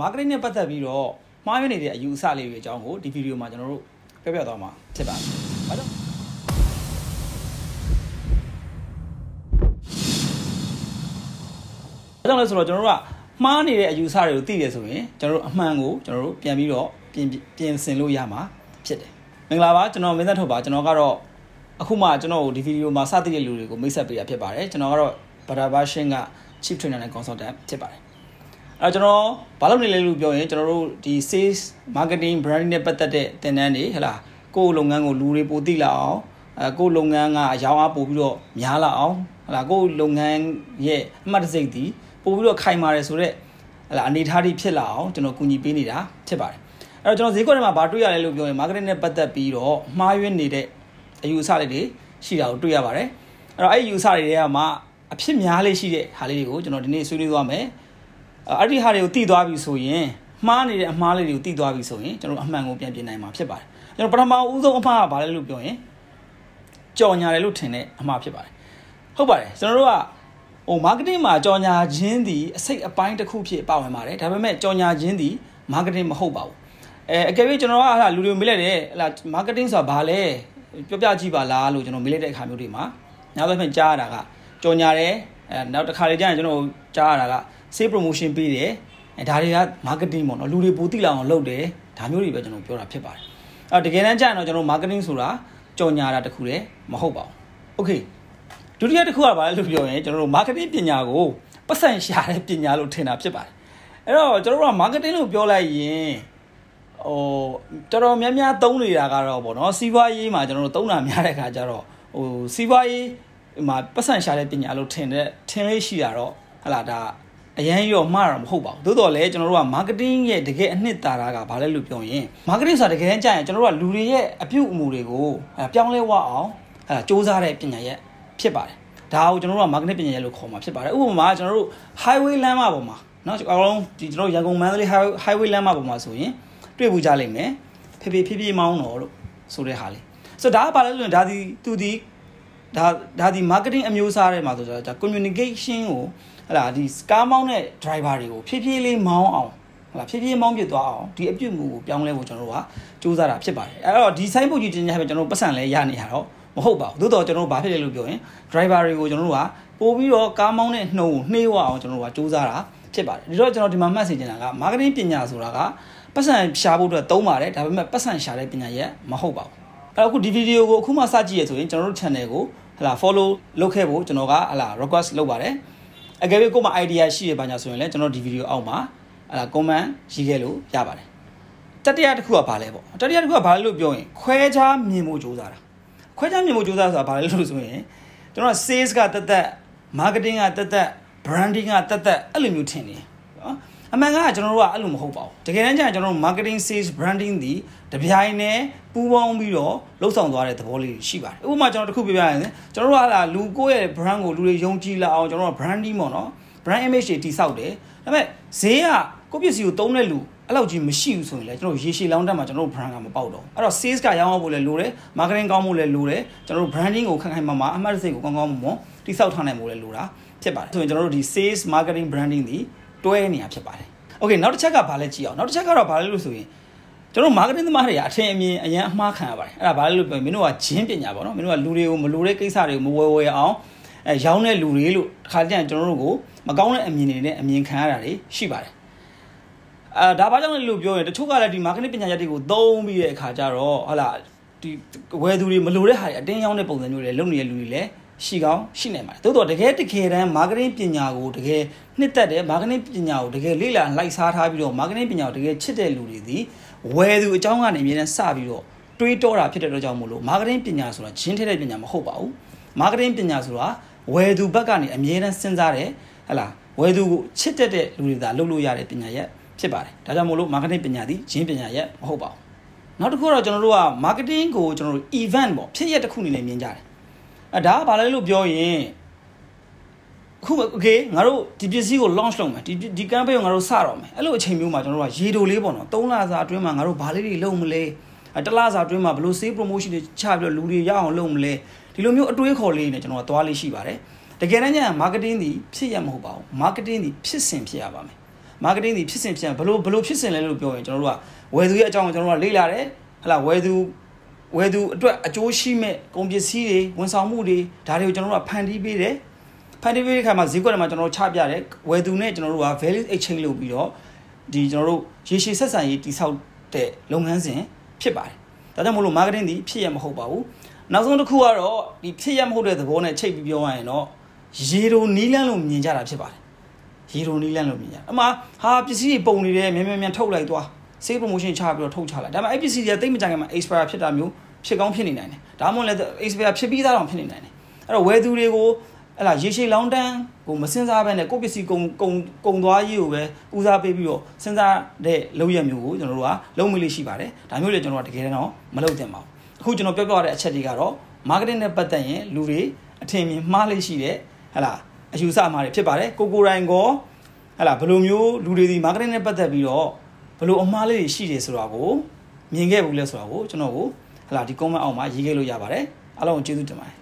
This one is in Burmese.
marketing နဲ့ပတ်သက်ပြီးတော့မှားယွင်းနေတဲ့အယူအဆလေးတွေအကြောင်းကိုဒီဗီဒီယိုမှာကျွန်တော်တို့ပြောပြသွားမှာဖြစ်ပါတယ်။ဘာကြောင့်ဘာကြောင့်လဲဆိုတော့ကျွန်တော်တို့ကမှားနေတဲ့အယူအဆတွေကိုသိတယ်ဆိုရင်ကျွန်တော်တို့အမှန်ကိုကျွန်တော်တို့ပြန်ပြီးတော့ပြင်ပြင်ဆင်လို့ရမှာဖြစ်တယ်။မင်္ဂလာပါကျွန်တော်မင်းသက်ထုတ်ပါကျွန်တော်ကတော့အခုမှကျွန်တော်တို့ဒီဗီဒီယိုမှာစသည့်တဲ့လူတွေကိုမိတ်ဆက်ပေးတာဖြစ်ပါတယ်ကျွန်တော်ကတော့ဘာသာဘာရှင်းက chief trainer နဲ့ consultant ဖြစ်ပါတယ် အဲကျွန်တော်ဘာလုပ်နေလဲလို့ပြောရင်ကျွန်တော်တို့ဒီ sales marketing branding နဲ့ပတ်သက်တဲ့သင်တန်းတွေဟလာကိုယ့်လုပ်ငန်းကိုလူတွေပိုသိလာအောင်အဲကိုယ့်လုပ်ငန်းကအယောင်အားပို့ပြီးတော့များလာအောင်ဟလာကိုယ့်လုပ်ငန်းရဲ့အမှတ်တစိတ်ဒီပို့ပြီးတော့ခိုင်မာတယ်ဆိုတော့ဟလာအနေထားတွေဖြစ်လာအောင်ကျွန်တော်ကူညီပေးနေတာဖြစ်ပါတယ်အဲ့တော့ကျွန်တော်ဈေးကွက်ထဲမှာဘာတွေ့ရလဲလို့ပြောရင် marketing နဲ့ပတ်သက်ပြီးတော့မှားယွင်းနေတဲ့အယူအဆတွေတွေရှိတာကိုတွေ့ရပါတယ်အဲ့တော့အဲ့ဒီယူအဆတွေတွေကမှအဖြစ်များလေးရှိတဲ့ဟာလေးတွေကိုကျွန်တော်ဒီနေ့ဆွေးနွေးသွားမယ် အဲ့ဒီဟာတွေကိုတည်သွားပြီဆိုရင်မှားနေတဲ့အမှားလေးတွေကိုတည်သွားပြီဆိုရင်ကျွန်တော်အမှန်ကိုပြန်ပြင်နိုင်မှာဖြစ်ပါတယ်ကျွန်တော်ပထမဦးဆုံးအမှားကဘာလဲလို့ပြောရင်ကြော်ညာတယ်လို့ထင်တဲ့အမှားဖြစ်ပါတယ်ဟုတ်ပါတယ်ကျွန်တော်တို့ကဟို marketing မှာကြော်ညာခြင်းဒီအစိတ်အပိုင်းတစ်ခုဖြစ်ပါဝင်ပါတယ်ဒါပေမဲ့ကြော်ညာခြင်းဒီ marketing မဟုတ်ပါဘူးအဲအကယ်၍ကျွန်တော်ကဟာလူတွေမေးလိုက်တယ်ဟလာ marketing ဆိုတာဘာလဲပြောပြကြည့်ပါလားလို့ကျွန်တော်မေးလိုက်တဲ့အခါမျိုးတွေမှာနောက်တစ်ခါကြားရတာကကြော်ညာတယ်အဲနောက်တစ်ခါလေကျရင်ကျွန်တော်ကြားရတာက sales promotion ပေးတယ်အဲဒါတွေက marketing ပေါ့နော်လူတွေပိုသိလာအောင်လုပ်တယ်ဒါမျိုးတွေပဲကျွန်တော်ပြောတာဖြစ်ပါတယ်အဲတကယ်တမ်းကျရင်တော့ကျွန်တော် marketing ဆိုတာကြော်ညာတာတခုတည်းမဟုတ်ပါဘူး okay ဒုတိယတစ်ခုကဘာလဲလို့ပြောရင်ကျွန်တော်တို့ marketing ပညာကိုပတ်စံရှာတဲ့ပညာလို့ထင်တာဖြစ်ပါတယ်အဲ့တော့ကျွန်တော်တို့က marketing လို့ပြောလိုက်ရင်ဟိုတော်တော်များများသုံးနေတာကတော့ဗောနော်စီးပွားရေးမှာကျွန်တော်တို့သုံးတာများတဲ့ခါကျတော့ဟိုစီးပွားရေးမှာပတ်စံရှာတဲ့ပညာလို့ထင်တဲ့ထင်လေးရှိတာတော့ဟလာဒါ အရန်ရောမှားတာမဟုတ်ပါဘူးသို့တော်လည်းကျွန်တော်တို့က marketing ရဲ့တကယ်အနှစ်သာရကဘာလဲလို့ပြောရင် marketing ဆိုတာတကယ်တမ်းကျရင်ကျွန်တော်တို့ကလူတွေရဲ့အပြုအမူတွေကိုပြောင်းလဲဝအောင်အဲစ조사တဲ့ပညာရဲ့ဖြစ်ပါတယ်ဒါကိုကျွန်တော်တို့က marketing ပညာရဲ့လို့ခေါ်မှာဖြစ်ပါတယ်ဥပမာကျွန်တော်တို့ highway လမ်းမပေါ်မှာเนาะအကောင်ဒီကျွန်တော်ရန်ကုန်မန္တလေး highway လမ်းမပေါ်မှာဆိုရင်တွေ့ဘူးကြလိမ့်မယ်ဖေဖေဖြည်းဖြည်းမောင်းတော့လို့ဆိုတဲ့ဟာလေးဆိုတော့ဒါကဘာလဲဆိုရင်ဒါဒီသူဒီ ဒါဒါဒီ marketing အမျိုးအစားတွေမှာဆိုတော့ဒါ communication ကိုဟလာဒီကားမောင်းတဲ့ driver တွေကိုဖြည်းဖြည်းလေးမောင်းအောင်ဟလာဖြည်းဖြည်းမောင်းပြသွားအောင်ဒီအပြုတ်မှုကိုပြောင်းလဲဖို့ကျွန်တော်တို့ကစူးစမ်းတာဖြစ်ပါတယ်အဲ့တော့ဒီ sign ပုတ်ကြီးတင်ကြပဲကျွန်တော်တို့ပတ်စံလဲရနေရတော့မဟုတ်ပါဘူးသို့တော့ကျွန်တော်တို့ဘာဖြစ်လဲလို့ပြောရင် driver တွေကိုကျွန်တော်တို့ကပို့ပြီးတော့ကားမောင်းတဲ့နှုံကိုနှေးဝအောင်ကျွန်တော်တို့ကစူးစမ်းတာဖြစ်ပါတယ်ဒီတော့ကျွန်တော်ဒီမှာမှတ်စေချင်တာက marketing ပညာဆိုတာကပတ်စံရှာဖို့အတွက်သုံးပါတယ်ဒါပေမဲ့ပတ်စံရှာတဲ့ပညာရဲ့မဟုတ်ပါဘူးအဲ့တော့အခုဒီဗီဒီယိုကိုအခုမှစကြည့်ရဆိုရင်ကျွန်တော်တို့ channel ကို ဟလာ follow လုပ်ခဲ့ဖို့ကျွန်တော်ကဟလာ request လုပ်ပါတယ်အကယ်၍ကိုယ်မှာ idea ရှိရပါညာဆိုရင်လည်းကျွန်တော်ဒီဗီဒီယိုအောက်မှာဟလာ comment ရေးခဲ့လို့ရပါတယ်တတိယတစ်ခုကဘာလဲပေါ့တတိယတစ်ခုကဘာလဲလို့ပြောရင်ခွဲခြားမြင်ဖို့ကြိုးစားတာခွဲခြားမြင်ဖို့ကြိုးစားဆိုတာဘာလဲလို့ဆိုရင်ကျွန်တော် sales ကတက်တက် marketing ကတက်တက် branding ကတက်တက်အဲ့လိုမျိုးထင်နေနော် အမှန်ကကျွန်တော်တို့ကအဲ့လိုမဟုတ်ပါဘူးတကယ်တမ်းကျရင်ကျွန်တော်တို့ marketing sales branding ဒီတပြိုင်နဲ့ပူးပေါင်းပြီးတော့လှုပ်ဆောင်သွားတဲ့သဘောလေးရှိပါတယ်ဥပမာကျွန်တော်တခုပြပြရင်ကျွန်တော်တို့ကဟာလူကိုယ့်ရဲ့ brand ကိုလူတွေယုံကြည်လာအောင်ကျွန်တော်တို့ branding ပေါ့နော် brand image တွေတိစောက်တယ်ဒါပေမဲ့ဈေးကကိုယ့်ပစ္စည်းကိုသုံးတဲ့လူအဲ့လောက်ကြီးမရှိဘူးဆိုရင်လည်းကျွန်တော်ရေရှည်လောင်းတက်မှာကျွန်တော်တို့ brand ကမပေါက်တော့အဲ့တော့ sales ကရောင်းအောင်ဖို့လည်းလိုတယ် marketing ကောင်းဖို့လည်းလိုတယ်ကျွန်တော်တို့ branding ကိုခိုင်ခိုင်မာမာအမှတ်တစိတ်ကိုကောင်းကောင်းမွန်မွန်တိစောက်ထားနိုင်ဖို့လည်းလိုတာဖြစ်ပါတယ်ဆိုရင်ကျွန်တော်တို့ဒီ sales marketing branding ဒီ တွဲနေရဖြစ်ပါတယ်โอเคနောက်တစ်ချက်ကဘာလဲကြည့်အောင်နောက်တစ်ချက်ကတော့ဘာလဲလို့ဆိုရင်ကျွန်တော် marketing သမားတွေကအထင်အမြင်အရင်အမှားခံရပါတယ်အဲ့ဒါဘာလဲလို့ပြောရင်မင်းတို့ကဂျင်းပညာပေါ့နော်မင်းတို့ကလူတွေကိုမလိုတဲ့ကိစ္စတွေကိုမဝယ်ဝယ်အောင်အဲရောင်းတဲ့လူတွေလို့တစ်ခါတည်းကျွန်တော်တို့ကိုမကောင်းတဲ့အမြင်တွေနဲ့အမြင်ခံရတာတွေရှိပါတယ်အဲဒါဘာကြောင့်လဲလို့ပြောရင်တချို့ကလည်းဒီ marketing ပညာရပ်တွေကိုသုံးပြီးတဲ့အခါကျတော့ဟလာဒီဝယ်သူတွေမလိုတဲ့ဟာတွေအတင်းရောင်းတဲ့ပုံစံမျိုးတွေလုပ်နေတဲ့လူတွေလည်းရှိကောင်းရှိနိုင်ပါတယ်။သို့တော့တကယ်တကယ်တမ်း marketing ပညာကိုတကယ် နှစ်သက်တယ် marketing ပညာကိုတကယ်လေ့လာလိုက်စားထားပြီးတော့ marketing ပညာကိုတကယ်ချစ်တဲ့လူတွေဒီဝယ်သူအကြောင်းကနေအမြဲတမ်းစပြီးတော့တွေးတောတာဖြစ်တဲ့အတွက်ကြောင့်မို့လို့ marketing ပညာဆိုတာဂျင်းထဲတဲ့ပညာမဟုတ်ပါဘူး။ marketing ပညာဆိုတာဝယ်သူဘက်ကနေအမြဲတမ်းစဉ်းစားတယ်ဟလာဝယ်သူကိုချစ်တတ်တဲ့လူတွေသာလုပ်လို့ရတဲ့ပညာရက်ဖြစ်ပါတယ်။ဒါကြောင့်မို့လို့ marketing ပညာဒီဂျင်းပညာရက်မဟုတ်ပါဘူး။နောက်တစ်ခုတော့ကျွန်တော်တို့က marketing ကိုကျွန်တော်တို့ event ပေါ့ဖြစ်ရက်တစ်ခုအနေနဲ့မြင်ကြတယ်အဲဒါကဘာလဲလို့ပြောရင် ခုโอเคငါတို့ဒီပစ္စည်းကို launch လုပ်မယ်ဒီဒီ campaign ကိုငါတို့စတော့မယ်အဲ့လိုအချိန်မျိုးမှာကျွန်တော်တို့ကရေတိုလေးပေါ့နော်3လစာအတွင်းမှာငါတို့ဘာလေးတွေလုပ်မလဲတလစာအတွင်းမှာဘယ်လို sale promotion တွေချပြီးတော့လူတွေရအောင်လုပ်မလဲဒီလိုမျိုးအတွေးခေါ်လေးနဲ့ကျွန်တော်ကသွားလေးရှိပါတယ်တကယ်တမ်းကျရင် marketing ဒီဖြစ်ရမဟုတ်ပါဘူး marketing ဒီဖြစ်စဉ်ဖြစ်ရပါမယ် marketing ဒီဖြစ်စဉ်ဖြစ်ဘလို့ဘလို့ဖြစ်စဉ်လဲလို့ပြောရင်ကျွန်တော်တို့ကဝယ်သူရဲ့အကြောင်းကိုကျွန်တော်တို့ကလေ့လာတယ်ဟလာဝယ်သူဝယ်သူအတွက်အကျိုးရှိမဲ့ကုန်ပစ္စည်းတွေဝန်ဆောင်မှုတွေဒါတွေကိုကျွန်တော်တို့ကဖန်တီးပေးတယ် ဖန်တီးပေးတဲ့ခါမှာဈေးကွက်ထဲမှာကျွန်တော်တို့ချပြတယ်ဝယ်သူနဲ့ကျွန်တော်တို့က value exchange လုပ်ပြီးတော့ဒီကျွန်တော်တို့ရေရှည်ဆက်ဆံရေးတိဆောက်တဲ့လုပ်ငန်းစဉ်ဖြစ်ပါတယ်ဒါကြောင့်မို့လို့ marketing ဒီဖြစ်ရမဟုတ်ပါဘူးနောက်ဆုံးတစ်ခုကတော့ဒီဖြစ်ရမဟုတ်တဲ့သဘောနဲ့ချိန်ပြီးပြောရရင်တော့ရေတိုနီးလန်းလို့မြင်ကြတာဖြစ်ပါတယ်ရေတိုနီးလန်းလို့မြင်ကြအမှဟာပစ္စည်းတွေပုံနေတယ်မြန်မြန်မြန်ထုတ်လိုက်သွား sale promotion ချပြီးတော့ထုတ်ချလိုက်ဒါပေမဲ့အဲ့ပစ္စည်းတွေကတိတ်မကြခင်မှာ expire ဖြစ်တာမျိုးဖြစ်ကောင်းဖြစ်နေနိုင်တယ်ဒါမှမဟုတ်လည်း expire ဖြစ်ပြီးသားတော့ဖြစ်နေနိုင်တယ်အဲ့တော့ဝယ်သူတွေကို အဲ့လားရေရှည်လောင်းတန်းကိုမစင်စားဘဲနဲ့ကိုပစ္စည်းကုံကုံကုံသွားရေးကိုပဲဦးစားပေးပြီးတော့စဉ်းစားတဲ့လုပ်ရမျိုးကိုကျွန်တော်တို့ကလုံးမလေးရှိပါတယ်ဒါမျိုးလည်းကျွန်တော်ကတကယ်တော့မလုပ်သင့်ပါဘူးအခုကျွန်တော်ပြောပြရတဲ့အချက်တွေကတော့ marketing နဲ့ပတ်သက်ရင်လူတွေအထင်မြင်မှားလေးရှိတယ်ဟလာအယူဆမှားတွေဖြစ်ပါတယ်ကိုကိုရိုင်းကောဟလာဘယ်လိုမျိုးလူတွေဒီ marketing နဲ့ပတ်သက်ပြီးတော့ဘယ်လိုအမှားလေးတွေရှိတယ်ဆိုတာကိုမြင်ခဲ့ဘူးလဲဆိုတာကိုကျွန်တော်ကိုဟလာဒီ comment အောက်မှာရေးခဲ့လို့ရပါတယ်အားလုံးကိုကျေးဇူးတင်ပါတယ်